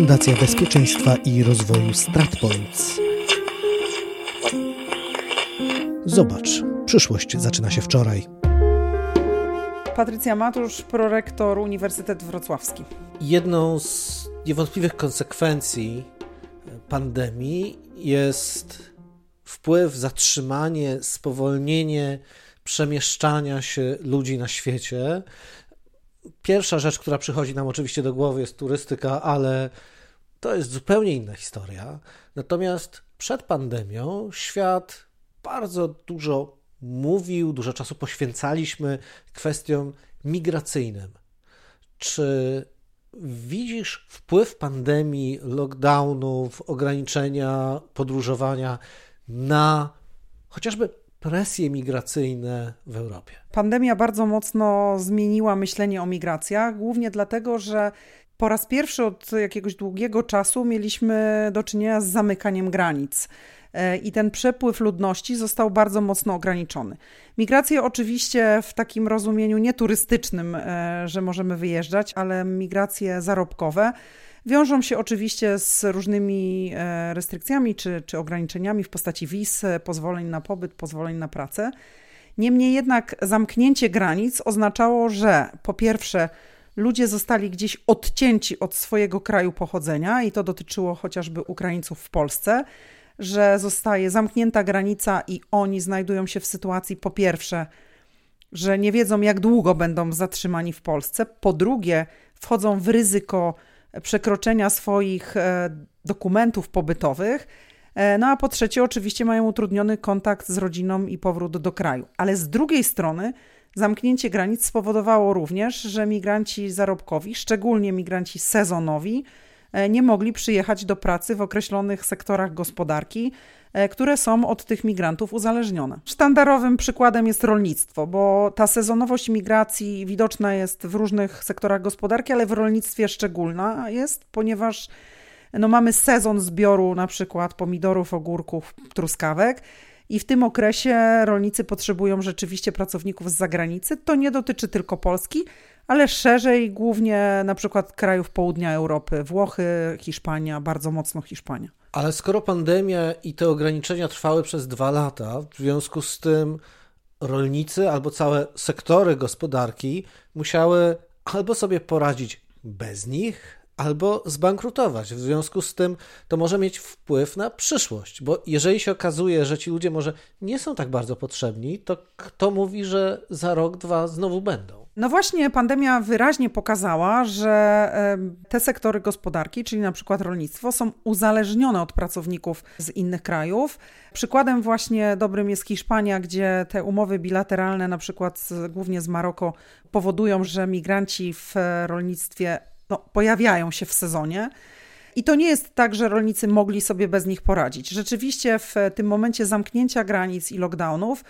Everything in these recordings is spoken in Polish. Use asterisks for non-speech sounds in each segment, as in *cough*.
Fundacja Bezpieczeństwa i Rozwoju StratPoints. Zobacz, przyszłość zaczyna się wczoraj. Patrycja Matusz, prorektor Uniwersytet Wrocławski. Jedną z niewątpliwych konsekwencji pandemii jest wpływ, zatrzymanie, spowolnienie przemieszczania się ludzi na świecie. Pierwsza rzecz, która przychodzi nam oczywiście do głowy, jest turystyka, ale to jest zupełnie inna historia. Natomiast przed pandemią świat bardzo dużo mówił, dużo czasu poświęcaliśmy kwestiom migracyjnym. Czy widzisz wpływ pandemii, lockdownów, ograniczenia podróżowania na chociażby presje migracyjne w Europie? Pandemia bardzo mocno zmieniła myślenie o migracjach, głównie dlatego, że po raz pierwszy od jakiegoś długiego czasu mieliśmy do czynienia z zamykaniem granic. E, i ten przepływ ludności został bardzo mocno ograniczony. Migracje oczywiście w takim rozumieniu nie turystycznym, e, że możemy wyjeżdżać, ale migracje zarobkowe wiążą się oczywiście z różnymi e, restrykcjami czy, czy ograniczeniami w postaci wiz, pozwoleń na pobyt, pozwoleń na pracę. Niemniej jednak zamknięcie granic oznaczało, że po pierwsze ludzie zostali gdzieś odcięci od swojego kraju pochodzenia i to dotyczyło chociażby Ukraińców w Polsce że zostaje zamknięta granica i oni znajdują się w sytuacji, po pierwsze, że nie wiedzą, jak długo będą zatrzymani w Polsce, po drugie, wchodzą w ryzyko przekroczenia swoich e, dokumentów pobytowych. E, no a po trzecie, oczywiście mają utrudniony kontakt z rodziną i powrót do kraju. Ale z drugiej strony, zamknięcie granic spowodowało również, że migranci zarobkowi, szczególnie migranci sezonowi, E, nie mogli przyjechać do pracy w określonych sektorach gospodarki, e, które są od tych migrantów uzależnione. Sztandarowym przykładem jest rolnictwo, bo ta sezonowość migracji widoczna jest w różnych sektorach gospodarki, ale w rolnictwie szczególna jest, ponieważ no, mamy sezon zbioru na przykład pomidorów, ogórków, truskawek. I w tym okresie rolnicy potrzebują rzeczywiście pracowników z zagranicy. To nie dotyczy tylko Polski, ale szerzej głównie na przykład krajów południa Europy, Włochy, Hiszpania, bardzo mocno Hiszpania. Ale skoro pandemia i te ograniczenia trwały przez dwa lata, w związku z tym rolnicy albo całe sektory gospodarki musiały albo sobie poradzić bez nich, albo zbankrutować. W związku z tym to może mieć wpływ na przyszłość, bo jeżeli się okazuje, że ci ludzie może nie są tak bardzo potrzebni, to kto mówi, że za rok, dwa znowu będą? No właśnie, pandemia wyraźnie pokazała, że te sektory gospodarki, czyli na przykład rolnictwo, są uzależnione od pracowników z innych krajów. Przykładem właśnie dobrym jest Hiszpania, gdzie te umowy bilateralne, na przykład głównie z Maroko, powodują, że migranci w rolnictwie no, pojawiają się w sezonie. I to nie jest tak, że rolnicy mogli sobie bez nich poradzić. Rzeczywiście w tym momencie zamknięcia granic i lockdownów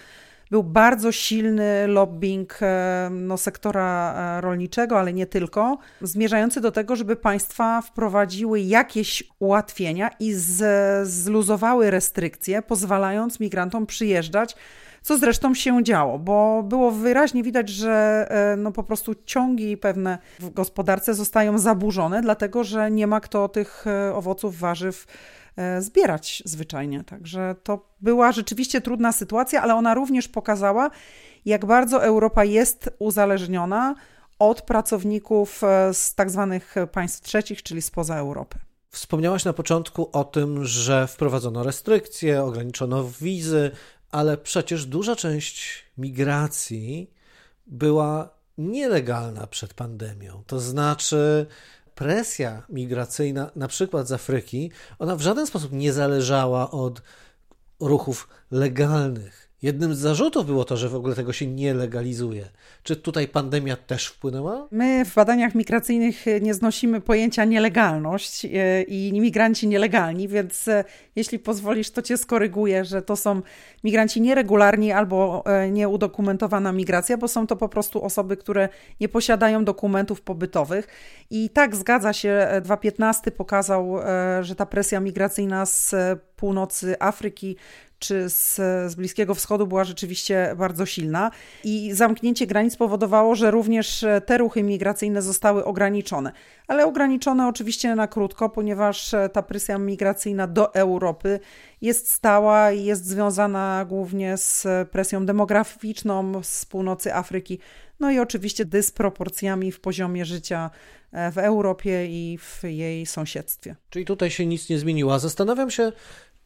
był bardzo silny lobbying e, no, sektora e, rolniczego, ale nie tylko, zmierzający do tego, żeby państwa wprowadziły jakieś ułatwienia i z, zluzowały restrykcje, pozwalając migrantom przyjeżdżać co zresztą się działo, bo było wyraźnie widać, że e, no po prostu ciągi pewne w gospodarce zostają zaburzone, dlatego że nie ma kto tych owoców, warzyw E, zbierać zwyczajnie. Także to była rzeczywiście trudna sytuacja, ale ona również pokazała, jak bardzo Europa jest uzależniona od pracowników e, z tak zwanych państw trzecich, czyli spoza Europy. Wspomniałaś na początku o tym, że wprowadzono restrykcje, ograniczono wizy, ale przecież duża część migracji była nielegalna przed pandemią. To znaczy, presja migracyjna, na przykład z Afryki, ona w żaden sposób nie zależała od ruchów legalnych. Jednym z zarzutów było to, że w ogóle tego się nie legalizuje. Czy tutaj pandemia też wpłynęła? My w badaniach migracyjnych nie znosimy pojęcia nielegalność e, i imigranci nielegalni, więc e, jeśli pozwolisz, to cię skoryguję, że to są migranci nieregularni albo e, nieudokumentowana migracja, bo są to po prostu osoby, które nie posiadają dokumentów pobytowych. I tak zgadza się, 2015 pokazał, że ta presja migracyjna z północy Afryki czy z, z Bliskiego Wschodu była rzeczywiście bardzo silna i zamknięcie granic powodowało, że również te ruchy migracyjne zostały ograniczone. Ale ograniczone oczywiście na krótko, ponieważ ta presja migracyjna do Europy jest stała i jest związana głównie z presją demograficzną z północy Afryki, no i oczywiście dysproporcjami w poziomie życia e, w Europie i w jej sąsiedztwie. Czyli tutaj się nic nie zmieniło. Zastanawiam się,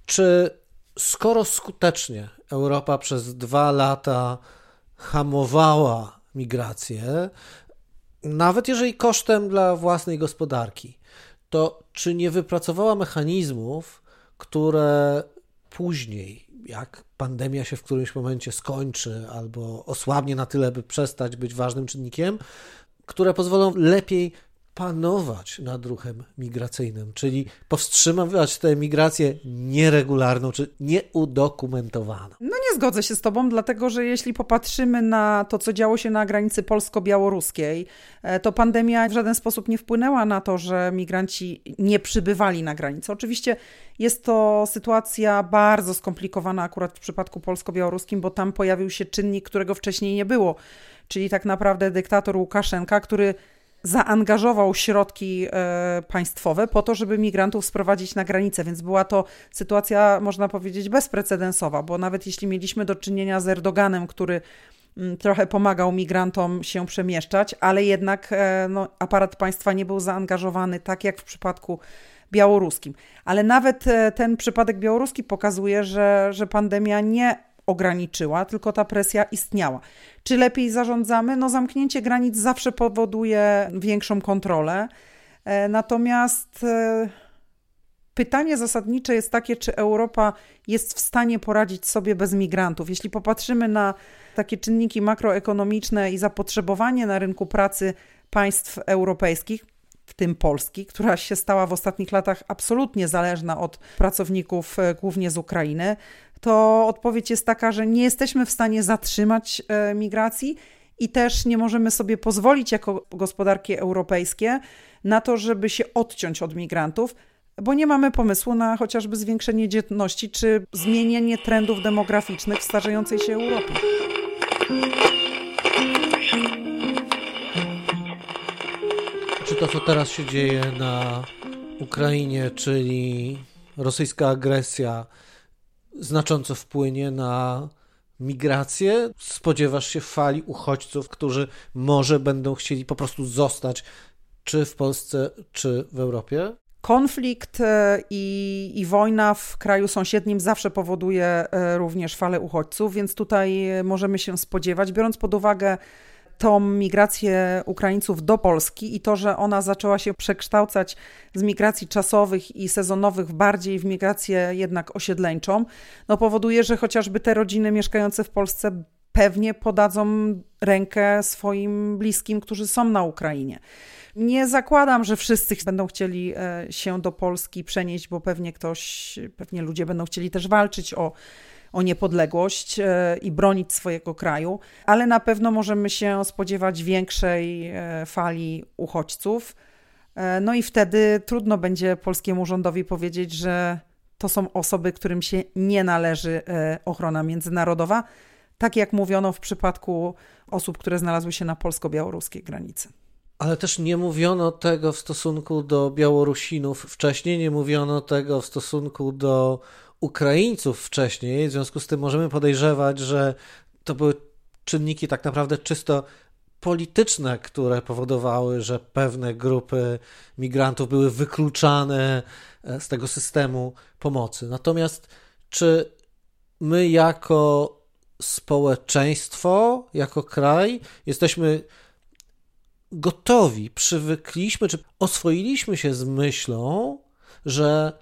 czy skoro skutecznie Europa przez dwa lata hamowała migrację, nawet jeżeli kosztem dla własnej gospodarki, to czy nie wypracowała mechanizmów, które później, jak pandemia się w którymś momencie skończy albo osłabnie na tyle, by przestać być ważnym czynnikiem, które pozwolą lepiej panować nad ruchem migracyjnym, czyli powstrzymywać tę migrację nieregularną czy nieudokumentowaną. No nie zgodzę się z Tobą, dlatego że jeśli popatrzymy na to, co działo się na granicy polsko-białoruskiej, e, to pandemia w żaden sposób nie wpłynęła na to, że migranci nie przybywali na granicę. Oczywiście jest to sytuacja bardzo skomplikowana akurat w przypadku polsko-białoruskim, bo tam pojawił się czynnik, którego wcześniej nie było, czyli tak naprawdę dyktator Łukaszenka, który zaangażował środki e, państwowe po to, żeby migrantów sprowadzić na granicę, więc była to sytuacja, można powiedzieć, bezprecedensowa, bo nawet jeśli mieliśmy do czynienia z Erdoganem, który mm, trochę pomagał migrantom się przemieszczać, ale jednak e, no, aparat państwa nie był zaangażowany tak jak w przypadku białoruskim. Ale nawet e, ten przypadek białoruski pokazuje, że, że pandemia nie ograniczyła, tylko ta presja istniała. Czy lepiej zarządzamy? No, zamknięcie granic zawsze powoduje większą kontrolę. E, natomiast e, pytanie zasadnicze jest takie, czy Europa jest w stanie poradzić sobie bez migrantów. Jeśli popatrzymy na takie czynniki makroekonomiczne i zapotrzebowanie na rynku pracy państw europejskich, w tym Polski, która się stała w ostatnich latach absolutnie zależna od pracowników e, głównie z Ukrainy, to odpowiedź jest taka, że nie jesteśmy w stanie zatrzymać e, migracji i też nie możemy sobie pozwolić jako gospodarki europejskie na to, żeby się odciąć od migrantów, bo nie mamy pomysłu na chociażby zwiększenie dzietności czy zmienienie trendów demograficznych w starzejącej się Europie. Czy to, co teraz się dzieje na Ukrainie, czyli rosyjska agresja, znacząco wpłynie na migrację? Spodziewasz się fali uchodźców, którzy może będą chcieli po prostu zostać czy w Polsce, czy w Europie? Konflikt e, i, i, wojna w kraju sąsiednim zawsze powoduje e, również falę uchodźców, więc tutaj możemy się spodziewać, biorąc pod uwagę tą migrację Ukraińców do Polski i to, że ona zaczęła się przekształcać z migracji czasowych i sezonowych bardziej w migrację jednak osiedleńczą, no powoduje, że chociażby te rodziny mieszkające w Polsce pewnie podadzą rękę swoim bliskim, którzy są na Ukrainie. Nie zakładam, że wszyscy będą chcieli e, się do Polski przenieść, bo pewnie ktoś, pewnie ludzie będą chcieli też walczyć o o niepodległość e, i bronić swojego kraju, ale na pewno możemy się spodziewać większej e, fali uchodźców. E, no i wtedy trudno będzie polskiemu rządowi powiedzieć, że to są osoby, którym się nie należy ochrona międzynarodowa, tak jak mówiono w przypadku osób, które znalazły się na polsko-białoruskiej granicy. Ale też nie mówiono tego w stosunku do Białorusinów wcześniej, nie mówiono tego w stosunku do Ukraińców wcześniej, w związku z tym możemy podejrzewać, że to były czynniki tak naprawdę czysto polityczne, które powodowały, że pewne grupy migrantów były wykluczane e, z tego systemu pomocy. Natomiast czy my jako społeczeństwo, jako kraj jesteśmy gotowi, przywykliśmy, czy oswoiliśmy się z myślą, że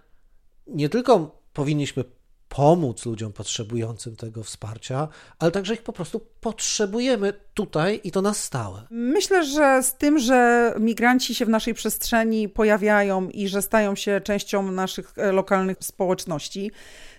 nie tylko powinniśmy pomóc ludziom potrzebującym tego wsparcia, ale także ich po prostu potrzebujemy tutaj i to na stałe. Myślę, że z tym, że migranci się w naszej przestrzeni pojawiają i że stają się częścią naszych e, lokalnych społeczności,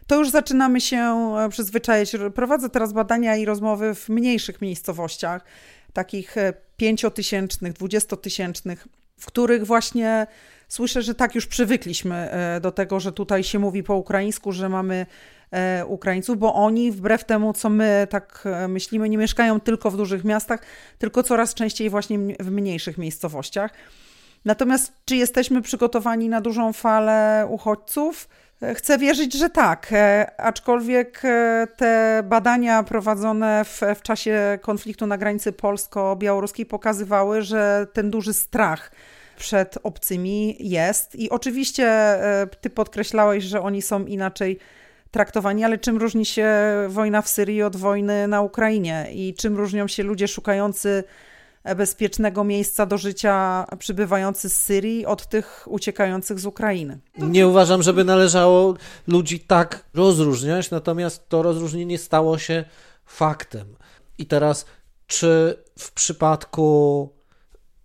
to już zaczynamy się e, przyzwyczaić. Prowadzę teraz badania i rozmowy w mniejszych miejscowościach, takich e, pięciotysięcznych, dwudziestotysięcznych, w których właśnie słyszę, że tak już przywykliśmy e, do tego, że tutaj się mówi po ukraińsku, że mamy e, Ukraińców, bo oni wbrew temu, co my tak e, myślimy, nie mieszkają tylko w dużych miastach, tylko coraz częściej właśnie w mniejszych miejscowościach. Natomiast czy jesteśmy przygotowani na dużą falę uchodźców? Chcę wierzyć, że tak, aczkolwiek te badania prowadzone w, w czasie konfliktu na granicy polsko-białoruskiej pokazywały, że ten duży strach przed obcymi jest. I oczywiście e, ty podkreślałeś, że oni są inaczej traktowani, ale czym różni się wojna w Syrii od wojny na Ukrainie i czym różnią się ludzie szukający bezpiecznego miejsca do życia przybywający z Syrii od tych uciekających z Ukrainy. Nie uważam, żeby należało ludzi tak rozróżniać, natomiast to rozróżnienie stało się faktem. I teraz, czy w przypadku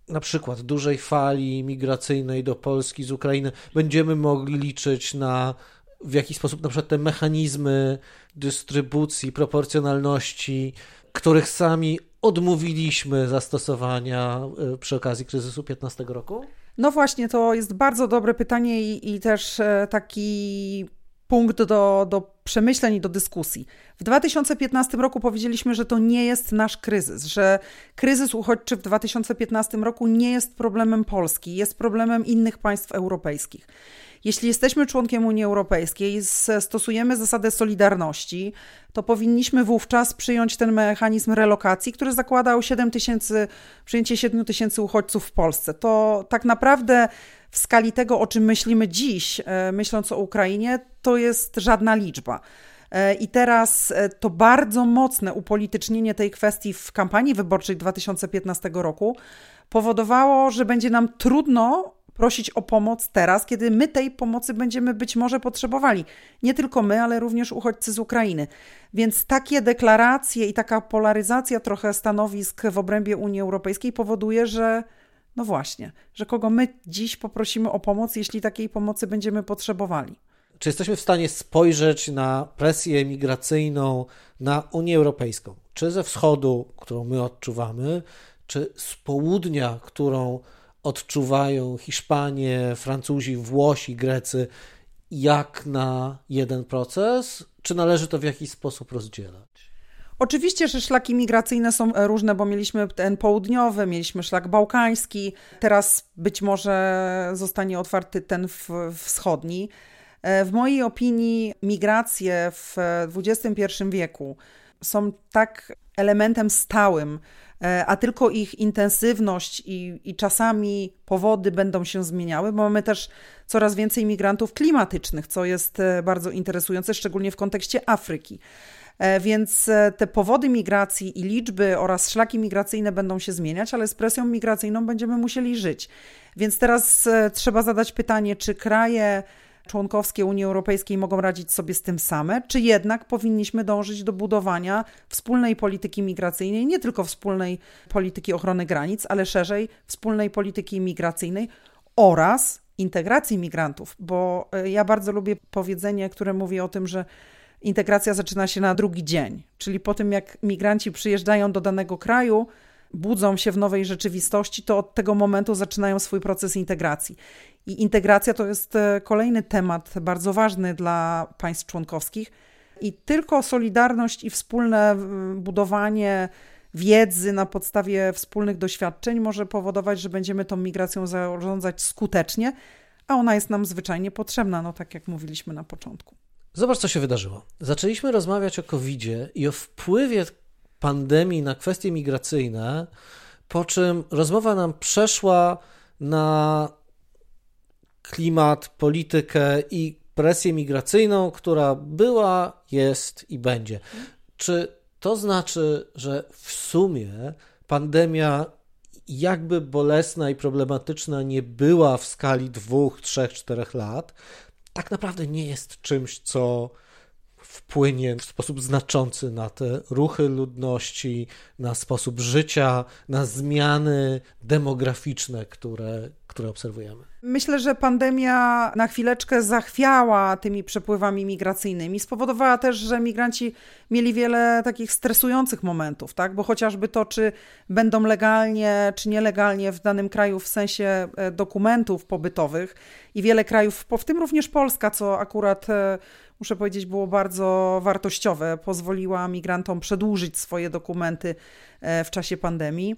na przykład dużej fali migracyjnej do Polski z Ukrainy będziemy mogli liczyć na w jaki sposób na przykład te mechanizmy dystrybucji, proporcjonalności, których sami odmówiliśmy zastosowania y, przy okazji kryzysu 15 roku? No właśnie, to jest bardzo dobre pytanie i, i też e, taki punkt do, do przemyśleń i do dyskusji. W 2015 roku powiedzieliśmy, że to nie jest nasz kryzys, że kryzys uchodźczy w 2015 roku nie jest problemem Polski, jest problemem innych państw europejskich. Jeśli jesteśmy członkiem Unii Europejskiej, stosujemy zasadę solidarności, to powinniśmy wówczas przyjąć ten mechanizm relokacji, który zakładał 7 tysięcy, przyjęcie 7 tysięcy uchodźców w Polsce. To tak naprawdę w skali tego, o czym myślimy dziś, e, myśląc o Ukrainie, to jest żadna liczba. E, I teraz e, to bardzo mocne upolitycznienie tej kwestii w kampanii wyborczej 2015 roku powodowało, że będzie nam trudno prosić o pomoc teraz, kiedy my tej pomocy będziemy być może potrzebowali. Nie tylko my, ale również uchodźcy z Ukrainy. Więc takie deklaracje i taka polaryzacja trochę stanowisk w obrębie Unii Europejskiej powoduje, że no właśnie, że kogo my dziś poprosimy o pomoc, jeśli takiej pomocy będziemy potrzebowali. Czy jesteśmy w stanie spojrzeć na presję migracyjną na Unię Europejską? Czy ze wschodu, którą my odczuwamy, czy z południa, którą odczuwają Hiszpanie, Francuzi, Włosi, Grecy, jak na jeden proces? Czy należy to w jakiś sposób rozdzielać? Oczywiście, że szlaki migracyjne są różne, bo mieliśmy ten południowy, mieliśmy szlak bałkański, teraz być może zostanie otwarty ten wschodni. E, w mojej opinii migracje w XXI wieku są tak elementem stałym, a tylko ich intensywność i, i czasami powody będą się zmieniały, bo mamy też coraz więcej migrantów klimatycznych, co jest e, bardzo interesujące, szczególnie w kontekście Afryki. Więc te powody migracji i liczby oraz szlaki migracyjne będą się zmieniać, ale z presją migracyjną będziemy musieli żyć. Więc teraz trzeba zadać pytanie, czy kraje członkowskie Unii Europejskiej mogą radzić sobie z tym same, czy jednak powinniśmy dążyć do budowania wspólnej polityki migracyjnej, nie tylko wspólnej polityki ochrony granic, ale szerzej wspólnej polityki migracyjnej oraz integracji migrantów, bo e, ja bardzo lubię powiedzenie, które mówi o tym, że integracja zaczyna się na drugi dzień, czyli po tym jak migranci przyjeżdżają do danego kraju, budzą się w nowej rzeczywistości, to od tego momentu zaczynają swój proces integracji. I integracja to jest e, kolejny temat bardzo ważny dla państw członkowskich. I tylko solidarność i wspólne budowanie wiedzy na podstawie wspólnych doświadczeń może powodować, że będziemy tą migracją zarządzać skutecznie, a ona jest nam zwyczajnie potrzebna, no tak jak mówiliśmy na początku. Zobacz, co się wydarzyło. Zaczęliśmy rozmawiać o covid i o wpływie pandemii na kwestie migracyjne, po czym rozmowa nam przeszła na klimat, politykę i presję migracyjną, która była, jest i będzie. Czy to znaczy, że w sumie pandemia, jakby bolesna i problematyczna nie była w skali dwóch, trzech, czterech lat, tak naprawdę nie jest czymś, co wpłynie w sposób znaczący na te ruchy ludności, na sposób życia, na zmiany demograficzne, które, które obserwujemy. Myślę, że pandemia na chwileczkę zachwiała tymi przepływami migracyjnymi. Spowodowała też, że migranci mieli wiele takich stresujących momentów, tak? bo chociażby to, czy będą legalnie, czy nielegalnie w danym kraju w sensie e, dokumentów pobytowych i wiele krajów, w tym również Polska, co akurat e, muszę powiedzieć, było bardzo wartościowe. Pozwoliła migrantom przedłużyć swoje dokumenty e, w czasie pandemii.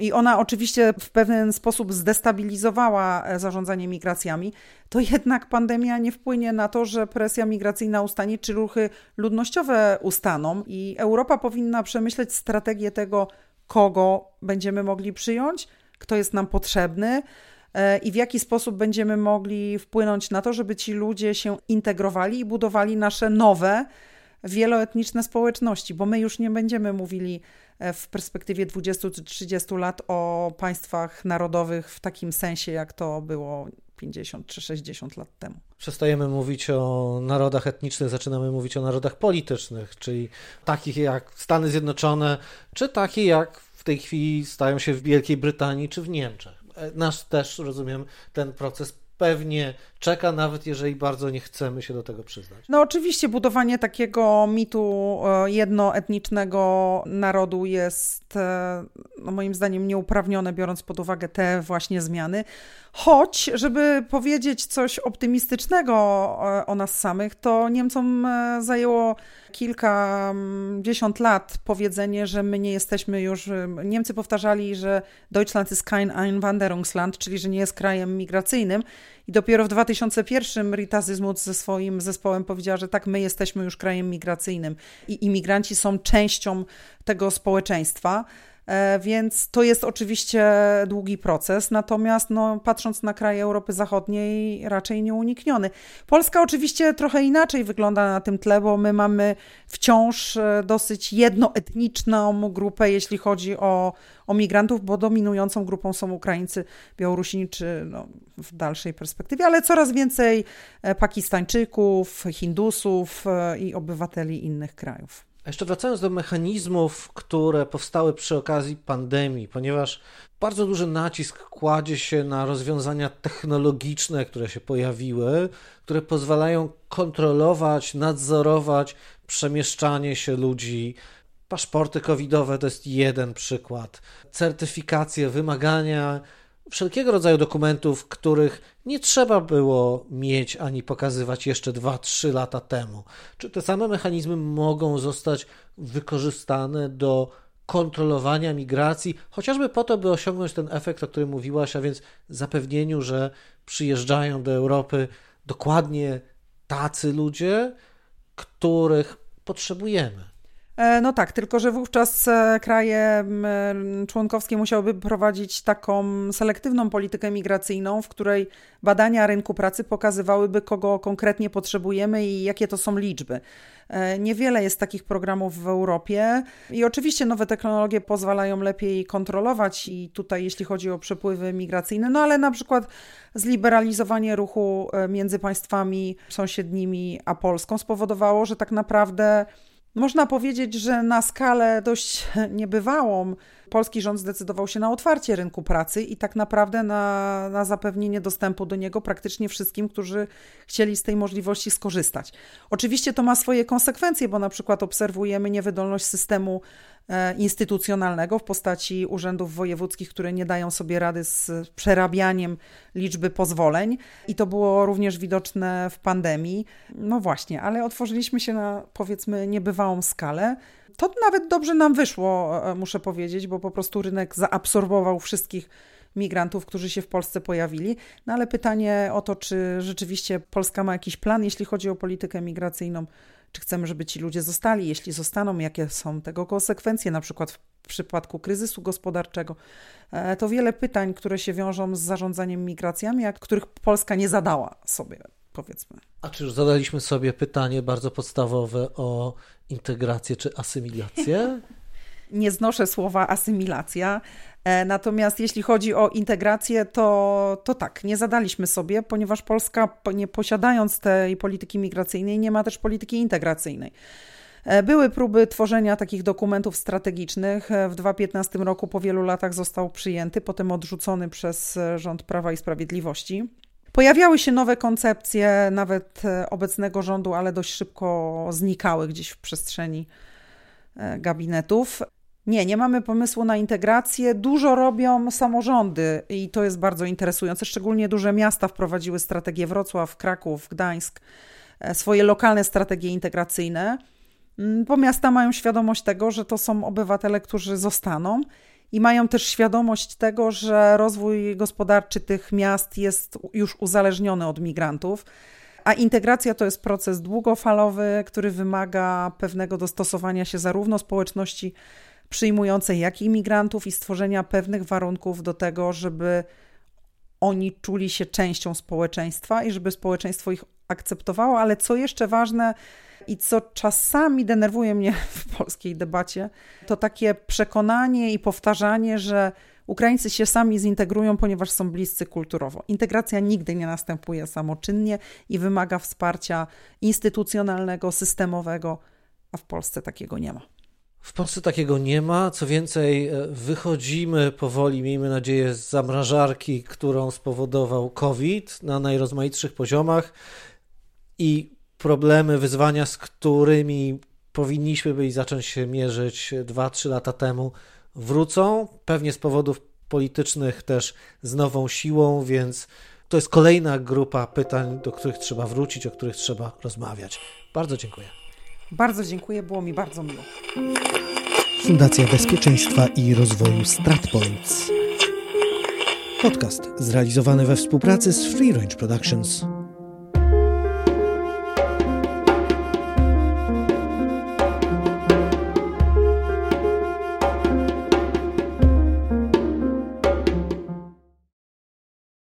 I ona oczywiście w pewien sposób zdestabilizowała e, zarządzanie migracjami, to jednak pandemia nie wpłynie na to, że presja migracyjna ustanie, czy ruchy ludnościowe ustaną. I Europa powinna przemyśleć strategię tego, kogo będziemy mogli przyjąć, kto jest nam potrzebny i w jaki sposób będziemy mogli wpłynąć na to, żeby ci ludzie się integrowali i budowali nasze nowe, wieloetniczne społeczności, bo my już nie będziemy mówili e, w perspektywie 20 czy 30 lat o państwach narodowych w takim sensie, jak to było 50 czy 60 lat temu. Przestajemy mówić o narodach etnicznych, zaczynamy mówić o narodach politycznych, czyli takich jak Stany Zjednoczone, czy takie jak w tej chwili stają się w Wielkiej Brytanii czy w Niemczech. E, nasz też, rozumiem, ten proces pewnie czeka, nawet jeżeli bardzo nie chcemy się do tego przyznać. No oczywiście budowanie takiego mitu e, jednoetnicznego narodu jest e, no moim zdaniem nieuprawnione, biorąc pod uwagę te właśnie zmiany. Choć, żeby powiedzieć coś optymistycznego e, o nas samych, to Niemcom zajęło kilkadziesiąt lat powiedzenie, że my nie jesteśmy już. Niemcy powtarzali, że Deutschland ist kein Einwanderungsland, czyli że nie jest krajem migracyjnym. I dopiero w 2001 Rita Zysmuth ze swoim zespołem powiedziała, że tak, my jesteśmy już krajem migracyjnym i imigranci są częścią tego społeczeństwa. E, więc to jest oczywiście długi proces, natomiast no, patrząc na kraje Europy Zachodniej, raczej nieunikniony. Polska oczywiście trochę inaczej wygląda na tym tle, bo my mamy wciąż e, dosyć jednoetniczną grupę, jeśli chodzi o, o migrantów, bo dominującą grupą są Ukraińcy, Białorusini czy no, w dalszej perspektywie, ale coraz więcej e, Pakistańczyków, Hindusów i obywateli innych krajów. Jeszcze wracając do mechanizmów, które powstały przy okazji pandemii, ponieważ bardzo duży nacisk kładzie się na rozwiązania technologiczne, które się pojawiły, które pozwalają kontrolować, nadzorować przemieszczanie się ludzi. Paszporty covidowe to jest jeden przykład. Certyfikacje, wymagania wszelkiego rodzaju dokumentów, których nie trzeba było mieć ani pokazywać jeszcze 2-3 lata temu. Czy te same mechanizmy mogą zostać wykorzystane do kontrolowania migracji, chociażby po to, by osiągnąć ten efekt, o którym mówiłaś, a więc zapewnieniu, że przyjeżdżają do Europy dokładnie tacy ludzie, których potrzebujemy. E, no tak, tylko że wówczas e, kraje członkowskie musiałyby prowadzić taką selektywną politykę migracyjną, w której badania rynku pracy pokazywałyby, kogo konkretnie potrzebujemy i jakie to są liczby. E, niewiele jest takich programów w Europie i oczywiście nowe technologie pozwalają lepiej kontrolować i tutaj jeśli chodzi o przepływy migracyjne, no ale na przykład zliberalizowanie ruchu między państwami sąsiednimi a Polską spowodowało, że tak naprawdę można powiedzieć, że na skalę dość *laughs* niebywałą polski rząd zdecydował się na otwarcie rynku pracy i tak naprawdę na, na zapewnienie dostępu do niego praktycznie wszystkim, którzy chcieli z tej możliwości skorzystać. Oczywiście to ma swoje konsekwencje, bo na przykład obserwujemy niewydolność systemu instytucjonalnego w postaci urzędów wojewódzkich, które nie dają sobie rady z przerabianiem liczby pozwoleń. I to było również widoczne w pandemii. No właśnie, ale otworzyliśmy się na powiedzmy niebywałą skalę. To nawet dobrze nam wyszło, e, muszę powiedzieć, bo po prostu rynek zaabsorbował wszystkich migrantów, którzy się w Polsce pojawili. No ale pytanie o to, czy rzeczywiście Polska ma jakiś plan, jeśli chodzi o politykę migracyjną, czy chcemy, żeby ci ludzie zostali? Jeśli zostaną, jakie są tego konsekwencje, na przykład w przypadku kryzysu gospodarczego? E, to wiele pytań, które się wiążą z zarządzaniem migracjami, a których Polska nie zadała sobie, powiedzmy. A czy już zadaliśmy sobie pytanie bardzo podstawowe o integrację czy asymilację? *laughs* Nie znoszę słowa asymilacja. E, natomiast jeśli chodzi o integrację, to, to tak, nie zadaliśmy sobie, ponieważ Polska, nie posiadając tej polityki migracyjnej, nie ma też polityki integracyjnej. E, były próby tworzenia takich dokumentów strategicznych. E, w 2015 roku po wielu latach został przyjęty, potem odrzucony przez rząd Prawa i Sprawiedliwości. Pojawiały się nowe koncepcje, nawet obecnego rządu, ale dość szybko znikały gdzieś w przestrzeni gabinetów. Nie, nie mamy pomysłu na integrację. Dużo robią samorządy i to jest bardzo interesujące. Szczególnie duże miasta wprowadziły strategię Wrocław, Kraków, Gdańsk, e, swoje lokalne strategie integracyjne, mm, bo miasta mają świadomość tego, że to są obywatele, którzy zostaną i mają też świadomość tego, że rozwój gospodarczy tych miast jest już uzależniony od migrantów. A integracja to jest proces długofalowy, który wymaga pewnego dostosowania się zarówno społeczności przyjmującej jak imigrantów i stworzenia pewnych warunków do tego, żeby oni czuli się częścią społeczeństwa i żeby społeczeństwo ich akceptowało, ale co jeszcze ważne i co czasami denerwuje mnie *laughs* w polskiej debacie, to takie przekonanie i powtarzanie, że Ukraińcy się sami zintegrują, ponieważ są bliscy kulturowo. Integracja nigdy nie następuje samoczynnie i wymaga wsparcia instytucjonalnego, systemowego, a w Polsce takiego nie ma. W Polsce takiego nie ma. Co więcej, e, wychodzimy powoli, miejmy nadzieję, z zamrażarki, którą spowodował COVID na najrozmaitszych poziomach i problemy, wyzwania, z którymi powinniśmy byli zacząć się mierzyć 2-3 lata temu, wrócą. Pewnie z powodów politycznych też z nową siłą, więc to jest kolejna grupa pytań, do których trzeba wrócić, o których trzeba rozmawiać. Bardzo dziękuję. Bardzo dziękuję, było mi bardzo miło. Fundacja Bezpieczeństwa i Rozwoju StratPoints. Podcast zrealizowany we współpracy z Free Range Productions.